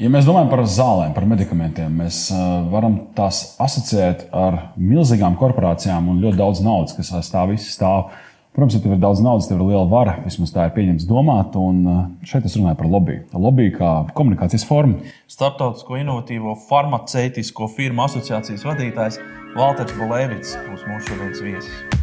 Ja mēs domājam par zālēm, par medikamentiem, mēs varam tās asociēt ar milzīgām korporācijām un ļoti daudz naudas, kas aiz tā visa stāv. Protams, ja tev ir daudz naudas, tev ir liela vara, vismaz tā ir pieņemts domāt. Un šeit es runāju par lobby. Lobby kā komunikācijas formu. Startautisko inovatīvo farmaceitisko firmu asociācijas vadītājs Valters Bolēvits būs mūsu šodienas viesis.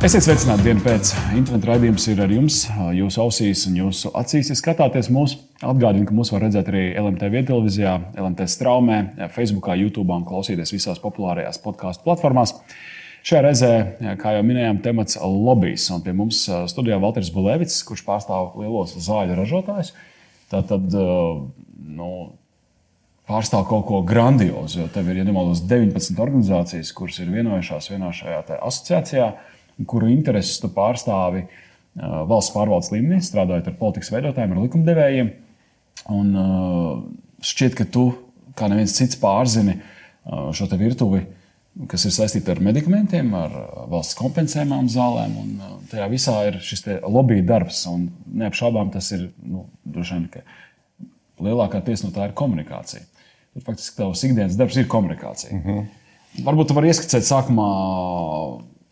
Esiet sveicināti dienā pēc. Internet raidījums ir ar jums, jūsu ausīs un jūsu acīs. Ja skatāties mūsu, atgādinu, ka mūs var redzēt arī LMT viettelevīzijā, LMT straumē, Facebook, YouTube un klausīties visās populārajās podkāstu platformās. Šajā reizē, kā jau minējām, temats lobbyis. Pie mums studijā Valters Bulēvits, kurš pārstāv lielos zāļu ražotājus. Tātad, nu, pārstāv kaut ko grandiozu, jo tev ir, ja nemaldos, 19 organizācijas, kuras ir vienojušās vienā šajā asociācijā kuru intereses tu pārstāvi valsts pārvaldes līmenī, strādājot ar politikas veidotājiem, ar likumdevējiem. Un šķiet, ka tu, kā neviens cits, pārzini šo virtuvi, kas ir saistīta ar medikamentiem, ar valsts kompensējumām zālēm. Un tajā visā ir šis lobby darbs. Un neapšaubām tas ir nu, droši vien, lielākā tiesa no tā ir komunikācija. Tad faktiski tavs ikdienas darbs ir komunikācija. Mm -hmm. Varbūt tu vari ieskicēt sākumā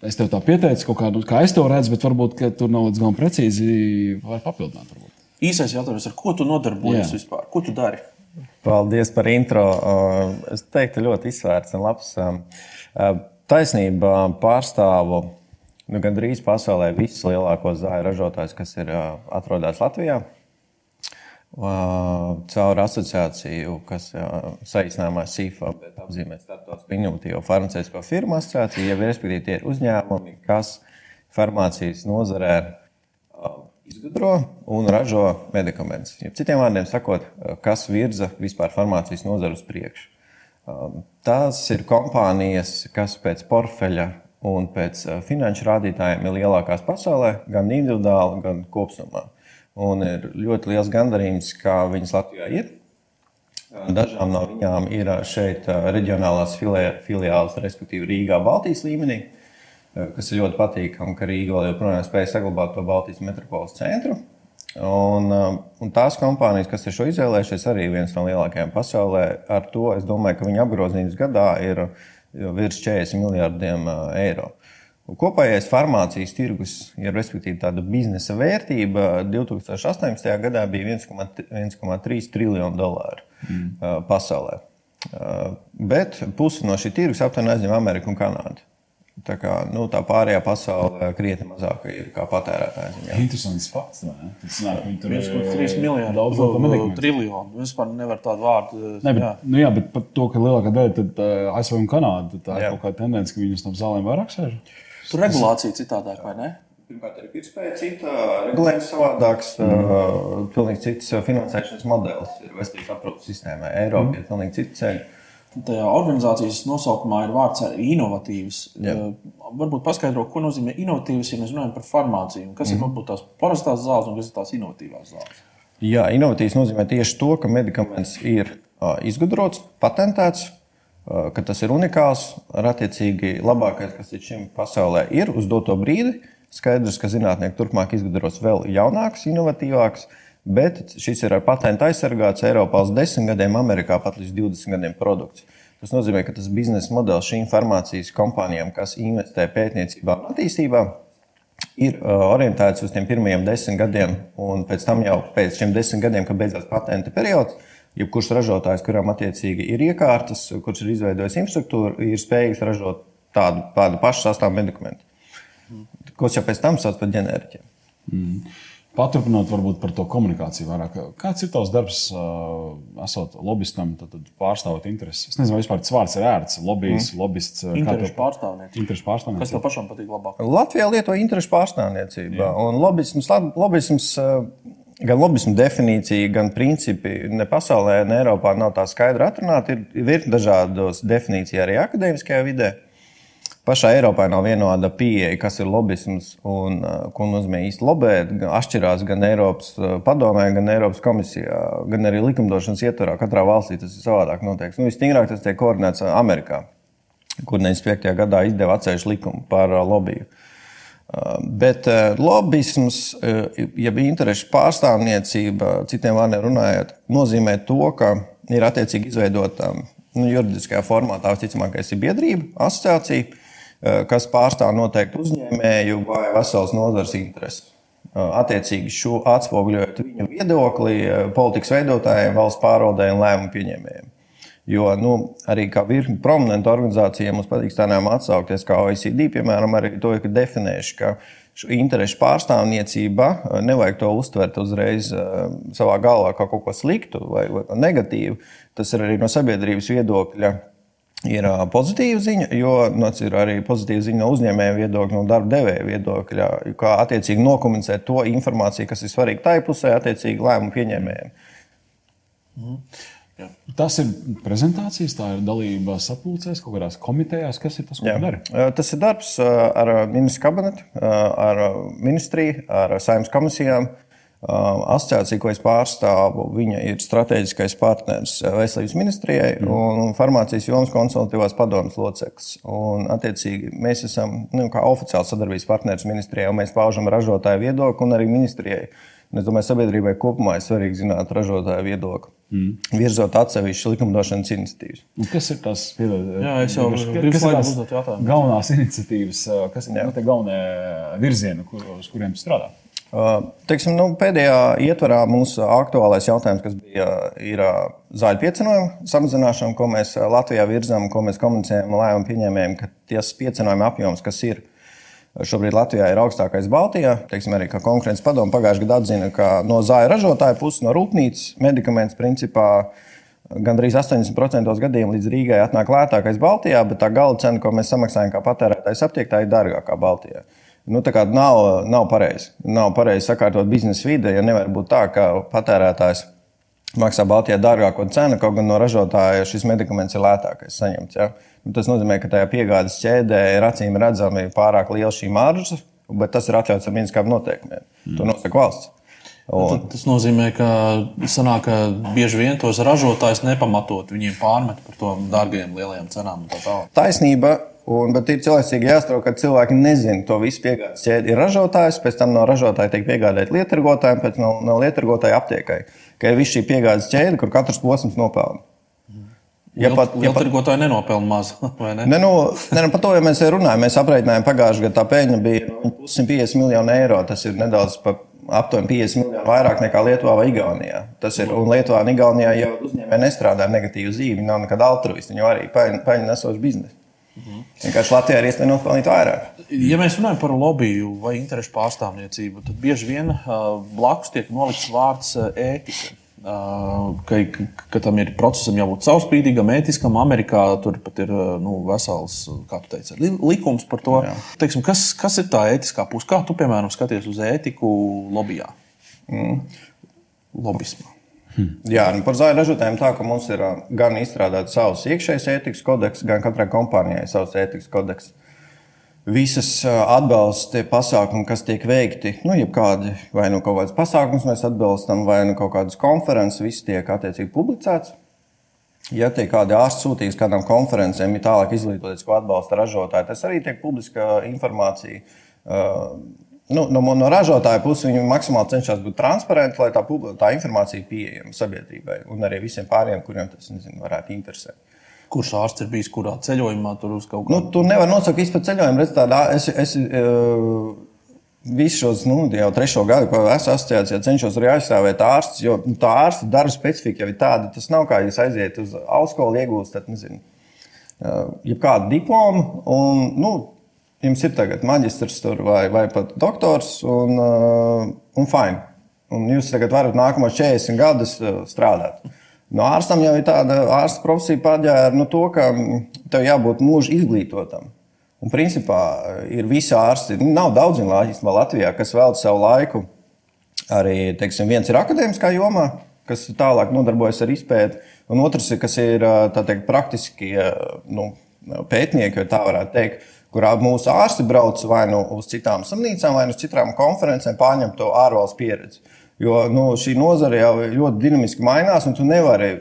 Es tev tā pieteicu, kaut kādu, kā es to redzu, bet varbūt tur nav līdz galam precīzi. Vai papildināt? Varbūt. Īsais jautājums, ar ko tu nodarbojies Jā. vispār? Ko tu dari? Paldies par intro. Es teiktu, ļoti izsvērts un labs. Taisnība pārstāvu nu, gandrīz pasaulē visus lielākos zāļu ražotājus, kas ir atrodas Latvijā caur asociāciju, kas saīsinājumā SIFA, bet apzīmē Startautisko inovatīvo farmaceitisko firmu asociāciju, jau respektīvi, tie ir uzņēmumi, kas farmācijas nozarē izgudro un ražo medikamentus. Ja citiem vārdiem sakot, kas virza vispār farmācijas nozaru uz priekšu. Tās ir kompānijas, kas pēc portfeļa un pēc finanšu rādītājiem ir lielākās pasaulē, gan individuāli, gan kopumā. Un ir ļoti liels gandarījums, ka viņas Latvijā ir. Dažām no viņām ir šeit reģionālās filiāles, respektīvi Rīgā, Baltijas līmenī, kas ir ļoti patīkami, ka Rīga vēl joprojām spēja saglabāt to Baltijas metropoles centru. Un, un tās kompānijas, kas ir šo izvēlējušies, arī viens no lielākajiem pasaulē, ar to es domāju, ka viņa apgrozījums gadā ir virs 40 miljardiem eiro. Kopējais farmācijas tirgus, ja respektīvi tāda biznesa vērtība 2018. gadā bija 1,3 triljonu dolāru mm. pasaulē. Bet pusi no šī tirgus aptuveni aizņem Amerika un Kanāda. Tā, kā, nu, tā pārējā pasaule krietni mazāk ir ziņā. Interesants fakts. Tas nāk, viņi tur ir 3 miljardi daudz no triljonu. Vispār nevar tādu vārdu. Ne, bet, jā. Nu, jā, bet par to, ka lielākā daļa tad, ASV un Kanāda, tā ir jā. kaut kāda tendence, ka viņi uz tām zālēm vairāk sēž. Tur regulācija citādāk, vai ne? Pirmkārt, ir pirktspēja cita, regulējums savādāks, mm. uh, pilnīgi cits finansēšanas modelis ir veselības aprūpas sistēmai. Eiropā mm. ir pilnīgi cits ceļš. Tajā organizācijas nosaukumā ir vārds inovatīvs. Jā. Varbūt paskaidro, ko nozīmē inovatīvs, ja mēs runājam par farmāciju. Kas mm. ir varbūt tās parastās zāles un kas ir tās inovatīvās zāles? Jā, inovatīvs nozīmē tieši to, ka medikaments ir uh, izgudrots, patentēts, ka tas ir unikāls, ar attiecīgi labākais, kas līdz šim pasaulē ir uz doto brīdi. Skaidrs, ka zinātnieki turpmāk izgudros vēl jaunāks, inovatīvāks, bet šis ir ar patentu aizsargāts Eiropā uz 10 gadiem, Amerikā pat līdz 20 gadiem produkts. Tas nozīmē, ka tas biznesa modelis šīm farmācijas kompānijām, kas investē pētniecībā un attīstībā, ir uh, orientēts uz tiem pirmajiem desmit gadiem, un pēc tam jau pēc šiem desmit gadiem, kad beidzās patenta periods, jebkurš ražotājs, kuram attiecīgi ir iekārtas, kurš ir izveidojis infrastruktūru, ir spējīgs ražot tādu, tādu pašu sastāvu medikamentu, ko jau pēc tam sauc par ģenēriķiem. Mm. Paturpinot varbūt par to komunikāciju vairāk. Kāds ir tavs darbs, esot lobbystam, tad, tad pārstāvot intereses? Es nezinu, vai vispār tas vārds ir ērts. Lobbyists, mm. lobbyists. Interešu pārstāvniecība. Interešu pārstāvniecība. Kas tev pašam patīk labāk? Latvijā lieto interešu pārstāvniecību. Un lobbysms, lobbysms gan lobbyismu definīcija, gan principi ne pasaulē, ne Eiropā nav tā skaidri atrunāti. Ir virkni dažādos definīciju arī akadēmiskajā vidē. pašā Eiropā nav vienāda pieeja, kas ir lobisms un ko nozīmē īsti lobēt. Atšķirās gan Eiropas padomē, gan Eiropas komisijā, gan arī likumdošanas ietvarā. Katrā valstī tas ir savādāk noteikts. Nu, Vistīrāk tas tiek koordinēts Amerikā, kur 95. gadā izdeva atsevišķu likumu par lobiju. Bet lobisms, ja bija interešu pārstāvniecība, citiem vārdiem runājot, nozīmē to, ka ir attiecīgi izveidota nu, juridiskajā formātā, visticamākais ir biedrība, asociācija, kas pārstāv noteiktu uzņēmēju vai veselas nozares intereses. Attiecīgi šo atspoguļojot viņu viedokli politikas veidotājiem, valsts pārvaldēm un lēmumu pieņēmējiem. Jo nu, arī kā virkni prominentu organizācijām mums patīk tādām atsaukties, kā OECD, piemēram, arī to ir definējuši, ka interešu pārstāvniecība nevajag to uztvert uzreiz savā galvā kā kaut ko sliktu vai, vai negatīvu. Tas ir arī no sabiedrības viedokļa. Ir pozitīva ziņa, jo nu, ir arī pozitīva ziņa no uzņēmēja viedokļa, no darba devēja viedokļa, kā attiecīgi nokomunicēt to informāciju, kas ir svarīga tai pusē, attiecīgi lēmumu pieņēmējiem. Mm. Jā. Tas ir prezentācijas, tā ir dalība sapulcēs, kaut kādās komitejās. Kas ir tas, ko dara? Tas ir darbs ar ministru kabinetu, ar ministriju, ar saimnes komisijām. Asociācija, ko es pārstāvu, viņa ir strateģiskais partneris Veselības ministrijai mm. un farmācijas jomas konsultatīvās padomas loceklis. Un, attiecīgi, mēs esam nu, oficiāls sadarbības partneris ministrijai, un mēs paužam ražotāju viedokli un arī ministrijai. Un es domāju, sabiedrībai kopumā ir svarīgi zināt ražotāju viedokli, mm. virzot atsevišķas likumdošanas iniciatīvas. Un kas ir tas jautājumu. Galvenās iniciatīvas, kas ir nu, galvenie virzieni, kur, uz kuriem strādā? Teiksim, nu, pēdējā ietvarā mūsu aktuālais jautājums, kas bija, ir zāļu piecinājumu samazināšana, ko mēs Latvijā virzām, ko mēs komunicējam lēmumu pieņēmējiem, ka ties piecinājuma apjoms, kas ir šobrīd Latvijā, ir augstākais Baltijā. Teiksim, arī konkurences padome pagājušajā gadā atzina, ka no zāļu ražotāja puses, no rūpnīcas medikaments principā. Gandrīz 80% gadījumu līdz Rīgai atnāk lētākais Baltijā, bet tā gala cena, ko mēs samaksājam kā patērētājs aptiektā, ir dārgākā Baltijā. Nu, nav nav pareizi. Nav pareizi sakārtot biznesa vide, ja nevar būt tā, ka patērētājs maksā Baltijā dārgāko cenu, kaut gan no ražotāja šis medikaments ir lētākais saņemts. Ja? Nu, tas nozīmē, ka tajā piegādes ķēdē ir acīm redzami pārāk liela šī marža, bet tas ir atļauts ar mīnskām noteikumiem. Mm. To nosaka valsts. Un... Tas nozīmē, ka, sanāk, ka bieži vien tos ražotājus nepamatot viņiem pārmet par to dārgajiem lielajām cenām. Tā Taisnība, Un, bet ir cilvēcīgi jāstrādā, ka cilvēki nezina to visu piegādes ķēdi. Ir ražotājs, pēc tam no ražotāja tiek piegādāta lietargotājiem, pēc tam no, no lietargotāja aptiekai. Ka ir viss šī piegādes ķēde, kur katrs posms nopelna. Ja pat, ja tirgotāji nenopelna maz. Ne? Ne, nu, ne, nu, par to jau mēs runājam. Mēs aprēķinājām, pagājušajā gadā tā peļņa bija 150 miljoni eiro. Tas ir nedaudz pa aptuveni 50 miljoni vairāk nekā Lietuvā vai Igaunijā. Tas ir, un Lietuvā un Igaunijā jau uzņēmēji nestrādā negatīvu dzīvi, nav nekāda altruista. Viņi jau arī peļņu nesoši biznesa. Mhm. Vienkārši Latvijā ir iespēja nopelnīt vairāk. Ja mēs runājam par lobiju vai interešu pārstāvniecību, tad bieži vien uh, blakus tiek nolikts vārds uh, ētika. Uh, ka, ka tam ir procesam jābūt caurspīdīgam, ētiskam. Amerikā tur pat ir nu, vesels, teici, likums par to. Teiksim, kas, kas ir tā ētiskā puse? Kā tu, piemēram, skaties uz ētiku lobbyā? Mm. Lobismā. Hmm. Jā, nu par zāļu ražotājiem tā, ka mums ir gan izstrādāts savs iekšējais ētikas kodeks, gan katrai kompānijai savs ētikas kodeks. Visas atbalsta pasākumi, kas tiek veikti, nu, jebkādi vai nu kaut kādas pasākumus mēs atbalstam, vai nu kaut kādas konferences, viss tiek attiecīgi publicēts. Ja tiek kādi ārsti sūtīti kādām konferencēm, ir tālāk izglītoties, ko atbalsta ražotāji, tas arī tiek publiska informācija. Uh, nu, no, no ražotāja puses viņi maksimāli cenšas būt transparenti, lai tā, tā informācija pieejama sabiedrībai un arī visiem pārējiem, kuriem tas nezinu, varētu interesēt. Kurš ārsts ir bijis kurā ceļojumā, tur uz kaut kā? Nu, tur nevar nosaukt vispār ceļojumu. Redz, tādā, es, es, uh, Visu šos nu, jau trešo gadu, ko esmu asociācijā, cenšos arī aizstāvēt ārstus, jo nu, tā ārsta darba specifika jau ir tāda, tas nav kā jūs aiziet uz augstskolu, iegūstat, nezinu, uh, jebkādu diplomu. Un, nu, jums ir tagad maģistrs vai, vai pat doktors, un, uh, un fine. Un jūs tagad varat nākamos 40 gadus uh, strādāt. No ārstam jau ir tāda ārsta profesija paģēra nu, to, ka tev jābūt mūža izglītotam. Un principā uh, ir visi ārsti, nu, nav daudz īstenībā Latvijā, kas veltīja savu laiku. Arī teiksim, viens ir akadēmiskā jomā, kas tālāk nodarbojas ar izpēti, un otrs ir, kas ir teikt, praktiski nu, pētnieki, ja tā varētu teikt kurā mūsu ārsti brauc vai nu uz citām slimnīcām, vai nu uz citām konferencēm, pārņemt to ārvalstu pieredzi. Jo nu, šī nozare jau ļoti dinamiski mainās, un tu nevari.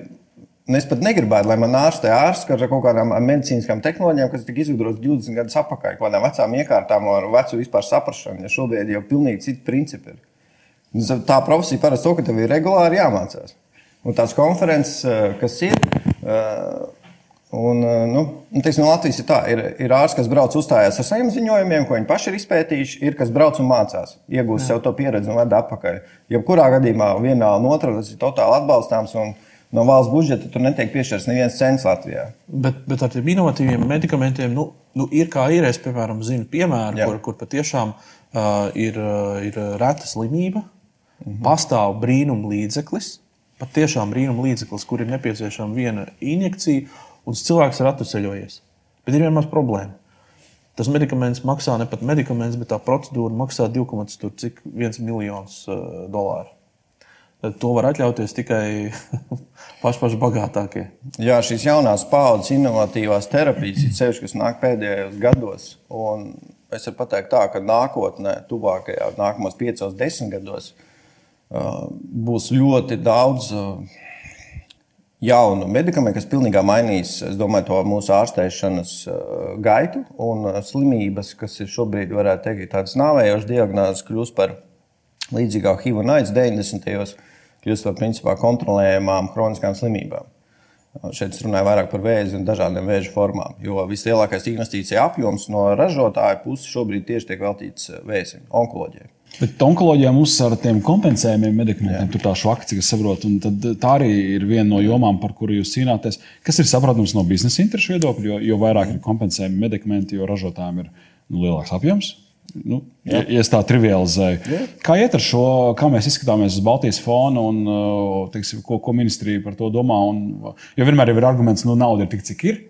Es pat negribētu, lai man ārstē ārsts ar kaut kādām medicīniskām tehnoloģijām, kas tika izgudrotas 20 gadus atpakaļ, kaut kādām vecām iekārtām ar vecu vispār saprāšanu. Ja šobrīd jau pilnīgi citi principi ir. Tā profesija parasti to, ka tev ir regulāri jāmācās. Un tās konferences, kas ir, Un, eh, nu, teiksim, no Latvijas ir tā, ir, ir ārsts, kas brauc uzstājās ar saviem ziņojumiem, ko viņi paši ir izpētījuši, ir kas brauc un mācās, iegūst sev to pieredzi un ved atpakaļ. Jebkurā gadījumā vienā un otrā tas ir totāli atbalstāms. No valsts budžeta tur netiek piešķirts neviens cents Latvijā. Bet, bet ar tiem inovatīviem medikamentiem nu, nu, ir kā ir. Es, piemēram, zinu piemēru, Jā. kur, kur patiešām uh, ir, uh, ir reta slimība, mm -hmm. pastāv brīnuma līdzeklis, patiešām brīnuma līdzeklis, kur ir nepieciešama viena injekcija un cilvēks ir atvesaļojies. Bet ir viena maza problēma. Tas medikaments maksā ne pat medikaments, bet tā procedūra maksā 2,1 miljonus uh, dolāru. Tad to var atļauties tikai paši, paši bagātākie. Jā, šīs jaunās paudzes inovatīvās terapijas ir sevišķi, kas nāk pēdējos gados. Es varu pateikt, tā, ka nākotnē, tuvākajā, nākamajos piecos, desmit gados, uh, būs ļoti daudz. Jaunu medikamentu, kas pilnībā mainīs domāju, mūsu ārstēšanas uh, gaitu un uh, slimības, kas ir šobrīd, varētu teikt, tādas nāvējošas diagnozes, kļūst par līdzīgām HIV un AIDS 90. gados, kļūst par principā kontrolējamām kroniskām slimībām. Šeit es runāju vairāk par vēzi un dažādiem vēža formām, jo vislielākais investīcija apjoms no ražotāja puses šobrīd tieši tiek veltīts vēzim, onkoloģijai. Bet onkoloģijā mums ar tiem kompensējumiem medikamentiem, tur tā švaka, cik es saprotu, tā arī ir viena no jomām, par kuru jūs cīnāties. Kas ir saprotams no biznesa interesu viedokļa, jo, jo vairāk ir kompensējumi medikamenti, jo ražotājiem ir nu, lielāks apjoms. Nu, ja es tā trivializēju. Jā. Kā iet ar šo, kā mēs izskatāmies uz Baltijas fona un teiksim, ko, ko ministrija par to domā? Un, jo vienmēr ir arguments, ka nu, nauda ir tik, cik ir.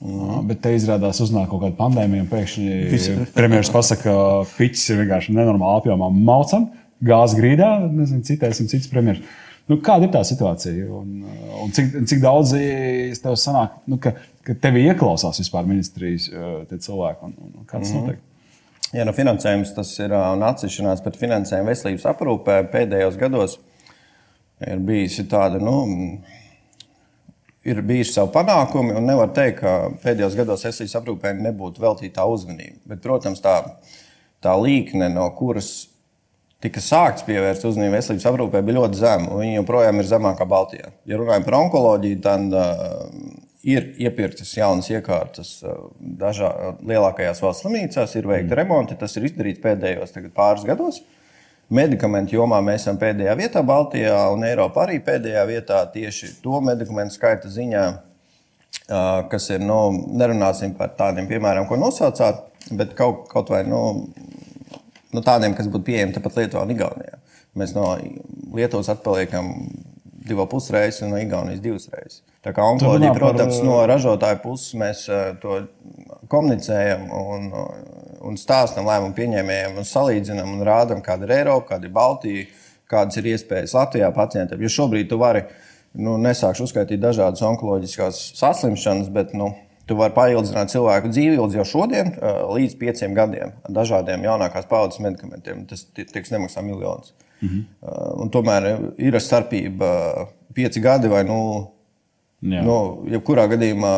Mm. Bet te izrādās, uznāk kaut kāda pandēmija, un pēkšņi premjerministrs pasakā, ka piķis ir vienkārši nenormāli apjomā maucam, gāzes grīdā, nezinu, citais un cits premjerministrs. Nu, kāda ir tā situācija? Un, un cik, cik daudz tev sanāk, nu, ka, ka tevi ieklausās vispār ministrijas cilvēki? Un, un, kā tas mm. notiek? Ja nu finansējums tas ir un atsevišķinās par finansējumu veselības aprūpē pēdējos gados ir bijusi tāda. Nu, ir bijuši savi panākumi, un nevar teikt, ka pēdējos gados esīs aprūpē nebūtu veltīta uzmanība. Bet, protams, tā, tā līkne, no kuras tika sākts pievērst uzmanību veselības aprūpē, bija ļoti zema. Viņa joprojām ir zemākā Baltijā. Ja runājam par onkoloģiju, tad uh, ir iepirktas jaunas iekārtas uh, dažā lielākajās valsts slimnīcās, ir veikta mm. remonti. Tas ir izdarīts pēdējos pāris gados. Uh, Medikamentu jomā mēs esam pēdējā vietā, Baltijā un Eiropā arī pēdējā vietā tieši to medikamentu skaita ziņā, kas ir, nu, nerunāsim par tādiem piemēram, ko nosaucāt, bet kaut, kaut vai nu, nu, tādiem, kas būtu pieejami tepat Lietuvā un Igaunijā. Mēs no Lietuvas atpaliekam divas pusreizes un no Igaunijas divas reizes. Tā kā onkoloģija, protams, par... no ražotāja puses mēs to komunicējam un, un stāstam lēmumu pieņēmējiem un salīdzinām un rādām, kāda ir Eiropa, kāda ir Baltija, kādas ir iespējas Latvijā pacientam. Jo šobrīd tu vari, nu, nesākšu uzskaitīt dažādas onkoloģiskās saslimšanas, bet nu, tu vari paildzināt cilvēku dzīvi jau šodien līdz pieciem gadiem dažādiem jaunākās paudzes medikamentiem. Tas tiks nemaksā miljonus. Mhm. Un tomēr ir starpība pieci gadi vai nu, nu jebkurā gadījumā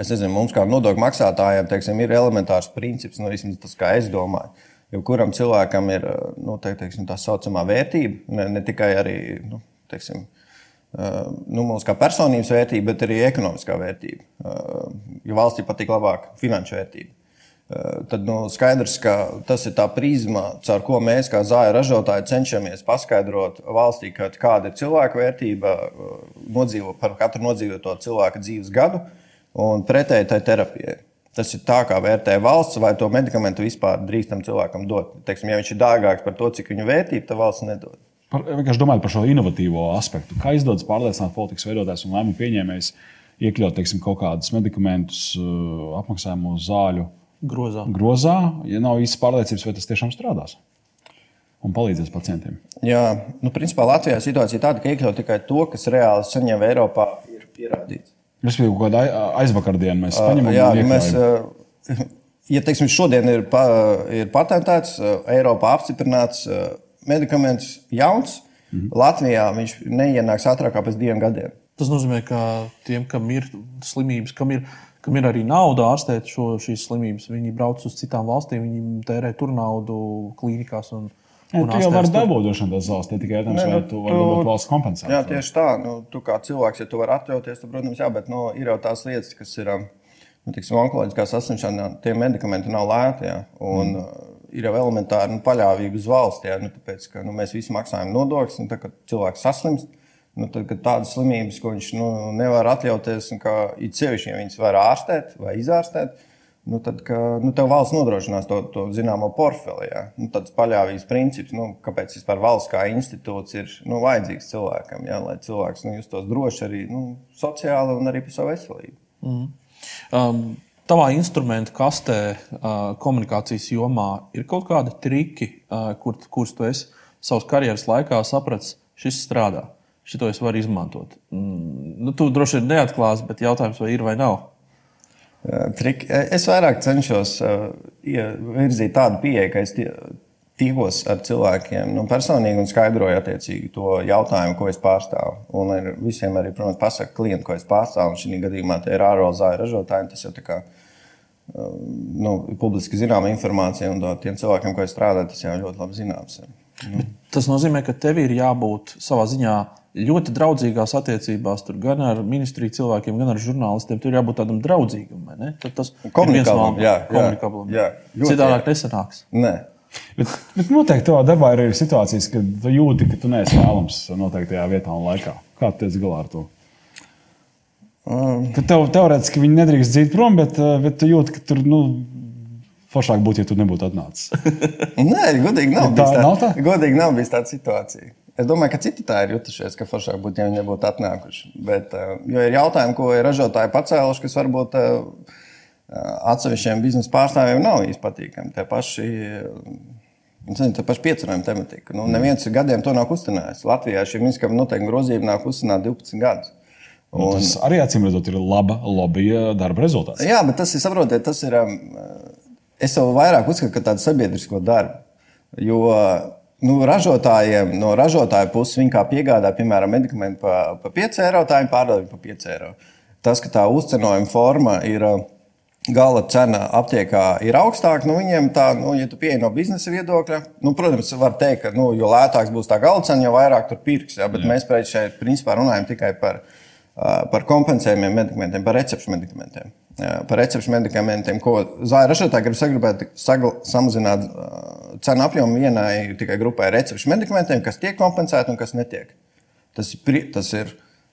Es nezinu, mums kā nodokļu maksātājiem teiksim, ir elementārs princips, nu, vismaz tas, kā es domāju. Jo kuram cilvēkam ir nu, te, teiksim, tā saucamā vērtība, ne, ne tikai arī nu, teiksim, nu, mums kā personības vērtība, bet arī ekonomiskā vērtība. Jo valstī patīk labāk finanšu vērtība. Tad nu, skaidrs, ka tas ir tā prizma, caur ko mēs, kā zāļu ražotāji, cenšamies paskaidrot valstī, kāda ir cilvēka vērtība, nodzīvo, par katru nodzīvoto cilvēku dzīves gadu. Uh, un pretēji tai terapijai. Tas ir tā, kā vērtē valsts, vai to medikamentu vispār drīkstam cilvēkam dot. Teiksim, ja viņš ir dārgāks par to, cik viņa vērtība, tad valsts nedod. Par, vienkārši domājot par šo inovatīvo aspektu. Kā izdodas pārliecināt politikas veidotājus un lēmumu pieņēmējus iekļaut teiksim, kaut kādus medikamentus, uh, apmaksājumu zāļu grozā. grozā, ja nav īsti pārliecības, vai tas tiešām strādās? un palīdzēs pacientiem? Jā, nu, principā Latvijā situācija ir tāda, ka iekļaut tikai to, kas reāli saņem Eiropā, ir pierādīts. Respektīvi, kaut kādā aizvakardienā mēs paņemam. Jā, mēs, ja teiksim, šodien ir, pa, ir patentēts, Eiropā apstiprināts medikaments jauns, mhm. Latvijā viņš neienāks ātrāk pēc diviem gadiem. Tas nozīmē, ka tiem, kam ir slimības, kam ir, kam ir arī nauda ārstēt šo, šīs slimības, viņi brauc uz citām valstīm, viņi tērē tur naudu klīnikās. Un, Ja, tu jau vari dabūt no tās valsts, ne tikai tāds, vai tu vari dabūt valsts kompensāciju. Jā, tieši tā. Nu, tu kā cilvēks, ja tu vari atļauties, tad, protams, jā, bet nu, ir jau tās lietas, kas ir nu, tiksim, onkoloģiskā saslimšana, tie medikamenti nav lēti. Jā, un, mm. Ir jau elementāri nu, paļāvība uz valsts, jā, nu, tāpēc, ka nu, mēs visi maksājam nodokļus, un tad, kad cilvēks saslimst, nu, tad, kad tādas slimības, ko viņš nu, nevar atļauties, un kā it sevišķi, ja viņas var ārstēt vai izārstēt, nu, tad ka, nu, tev valsts nodrošinās to, to zināmo portfeli. Ja? Nu, tāds paļāvības princips, nu, kāpēc vispār valsts kā institūts ir nu, vajadzīgs cilvēkam, ja? lai cilvēks nu, justos droši arī nu, sociāli un arī par savu veselību. Mm. Um, tavā instrumentu kastē, uh, komunikācijas jomā, ir kaut kādi triki, uh, kur, kurus tu esi savas karjeras laikā sapratis, šis strādā. Šito es varu izmantot. Mm, nu, tu droši vien neatklāsi, bet jautājums, vai ir vai nav? Trik. Es vairāk cenšos virzīt tādu pieeju, ka es tikos ar cilvēkiem nu, personīgi un skaidroju attiecīgi to jautājumu, ko es pārstāvu. Un ar visiem arī, protams, pasaku klientu, ko es pārstāvu. Un šī gadījumā tie ir ārvalzāju ražotāji. Tas jau tā kā nu, publiski zināma informācija, un tiem cilvēkiem, ko es strādāju, tas jau ļoti labi zināms. Nu. Tas nozīmē, ka tev ir jābūt savā ziņā ļoti draudzīgās attiecībās gan ar ministriju cilvēkiem, gan ar žurnālistiem. Tur jābūt tādam draudzīgam. Tas ir komunikablam. Jā, komunikablam. Jā, jā, Citādāk nesanāks. Nē. Bet, bet noteikti tavā darbā ir arī situācijas, kad tu jūti, ka tu neesi vēlams noteiktajā vietā un laikā. Kā tu tiec galā ar to? Um. Ka tev teorētiski viņi nedrīkst dzīt prom, bet, eh, bet tu jūti, ka tur nu, foršāk būtu, ja tu nebūtu atnācis. Nē, godīgi nav, tā, tā, nav tā? Godīgi nav bijis tāda situācija. Es domāju, ka citi tā ir jutušies, ka foršāk būtu, ja viņi nebūtu atnākuši. Bet, eh, jo ir jautājumi, ko ir ražotāji pacēluši, kas varbūt eh, atsevišķiem biznesa pārstāvjiem nav īsti patīkami. Tie paši, nezinu, tie paši piecerējumi tematika. Nu, neviens gadiem to nav kustinājis. Latvijā šī minskama noteikuma grozība nāk kustināt 12 gadus. Un, un tas arī acīm redzot, ir laba lobija darba rezultāts. Jā, bet tas ir, saprotiet, tas ir. Es jau vairāk uzskatu, ka tādu sabiedrisko darbu. Jo nu, ražotājiem, no ražotāja puses viņi piegādā, piemēram, medikamentu par pa 5 eiro, tā viņi pārdod par 5 eiro. Tas, ka tā uzcenojuma forma ir gala cena aptiekā ir augstāka, nu, viņiem tā, nu, ja tu pieeji no biznesa viedokļa, nu, protams, var teikt, ka nu, jo lētāks būs tā gala cena, jo vairāk tur pirks. Ja, bet Jā. mēs šeit principā runājam tikai par, par kompensējumiem medikamentiem, par recepšu medikamentiem par recepšu medikamentiem, ko zāļu ražotāji grib saglabāt, sagl, samazināt cenu apjomu vienai tikai grupai recepšu medikamentiem, kas tiek kompensēti un kas netiek. Tas ir, tas ir,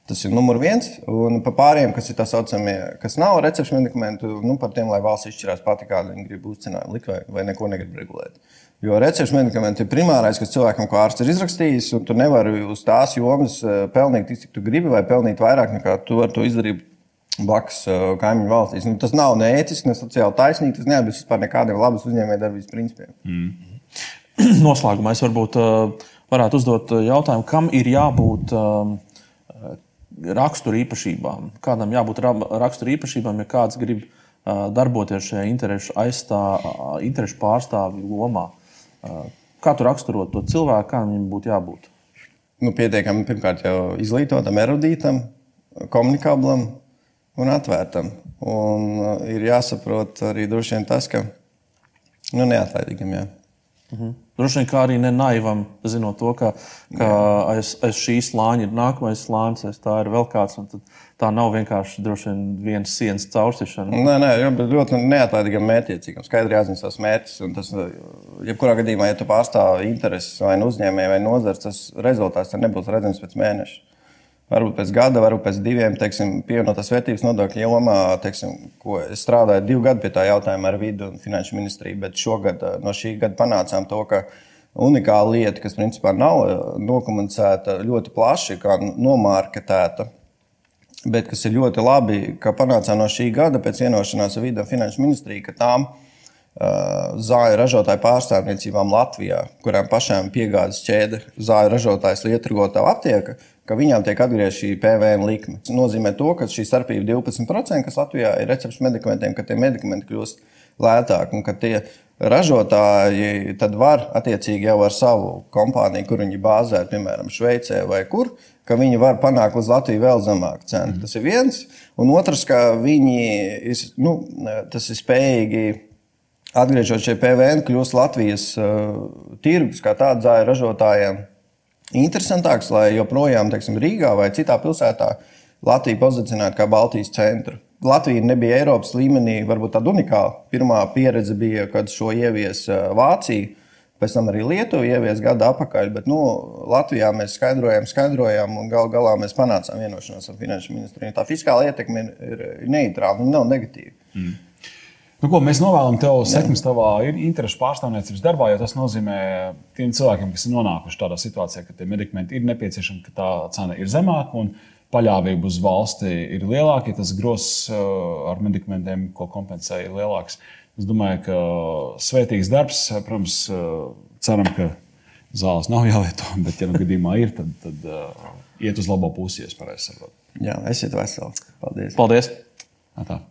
tas ir numur viens. Un par pārējiem, kas ir tā saucamie, kas nav recepšu medikamenti, nu, par tiem, lai valsts izšķirās pati, kādu viņi grib uzcinājumu likt vai, vai neko negrib regulēt. Jo recepšu medikamenti ir primārais, kas cilvēkam kā ārsts ir izrakstījis, un tu nevari uz tās jomas pelnīt tik, cik tu gribi, vai pelnīt vairāk nekā tu vari to izdarīt blakus uh, kaimiņu valstīs. Nu, tas nav neētiski, ne sociāli taisnīgi. Tas neatbilst vispār nekādiem labas uzņēmējdarbības principiem. Mm. Noslēgumā es varbūt uh, varētu uzdot uh, jautājumu, kam ir jābūt um, rakstura īpašībām. Kādam jābūt rakstura īpašībām, ja kāds grib darboties šajā interešu, aizstā, interešu pārstāvju lomā. Kā tu raksturot to cilvēku, kādam viņam būtu jābūt? Nu, pietiekami pirmkārt jau izglītotam, erudītam, komunikablam, un atvērtam. Un uh, ir jāsaprot arī tas, ka nu, neatlaidīgam. Jā. Mhm. Droši vien kā arī nenaivam, zinot to, ka, ka aiz, aiz šīs slāņa ir nākamais slānis, aiz tā ir vēl kāds. Tā nav vienkārši vien viens sienas caursišana. Nē, nē, ļoti neatlaidīgam, mērķiecīgam. Skaidri jāzina savs mērķis. Tas, jebkurā gadījumā, ja tu pārstāvi intereses vai nu uzņēmēju vai nozars, tas rezultāts nebūs redzams pēc mēneša varbūt pēc gada, varbūt pēc diviem, teiksim, pievienotās vērtības nodokļu jomā, teiksim, ko es strādāju divu gadu pie tā jautājuma ar vidu un finanšu ministriju, bet šogad no šī gada panācām to, ka unikāla lieta, kas principā nav nokomunicēta ļoti plaši, kā nomārketēta, bet kas ir ļoti labi, ka panācām no šī gada pēc vienošanās ar vidu finanšu ministriju, ka tām zāļu ražotāju pārstāvniecībām Latvijā, kurām pašām piegādes ķēde zāļu ražotājs lietrgotāja aptieka, ka viņām tiek atgriezta šī PVN likme. Tas nozīmē, to, ka šī starpība 12%, kas Latvijā ir recepšu medikamentiem, ka tie medikamenti kļūst lētāk. Un ka tie ražotāji tad var attiecīgi jau ar savu kompāniju, kur viņi bāzē, piemēram, Šveicē vai kur, viņi var panākt uz Latviju vēl zemāku cenu. Mm. Tas ir viens. Un otrs, ka viņi ir, nu, ir spējīgi. Atgriežot šie PVN, kļūst Latvijas uh, tirgus kā tāds zāļu ražotājiem interesantāks, lai joprojām, teiksim, Rīgā vai citā pilsētā Latviju pozicionētu kā Baltijas centru. Latvija nebija Eiropas līmenī, varbūt tāda unikāla. Pirmā pieredze bija, kad šo ievies Vācija, pēc tam arī Lietuva ievies gadu atpakaļ. Bet nu, Latvijā mēs skaidrojām, skaidrojām, un gal galā mēs panācām vienošanos ar finanšu ministriju. Tā fiskāla ietekme ir, ir neitrāla un nav negatīva. Mm. Nu, ko, mēs novēlam tev sekmes savā interešu pārstāvniecības darbā, jo tas nozīmē tiem cilvēkiem, kas ir nonākuši tādā situācijā, ka tie medikamenti ir nepieciešami, ka tā cena ir zemāka paļāvība uz valsti ir lielāka, ja tas gross uh, ar medikamentiem, ko kompensē, ir lielāks. Es domāju, ka svētīgs darbs, protams, uh, ceram, ka zāles nav jālieto, bet, ja nu gadījumā ir, tad, tad uh, iet uz labo pusi, ja es pareizi saprotu. Jā, esiet veseli. Paldies! Paldies. Tā.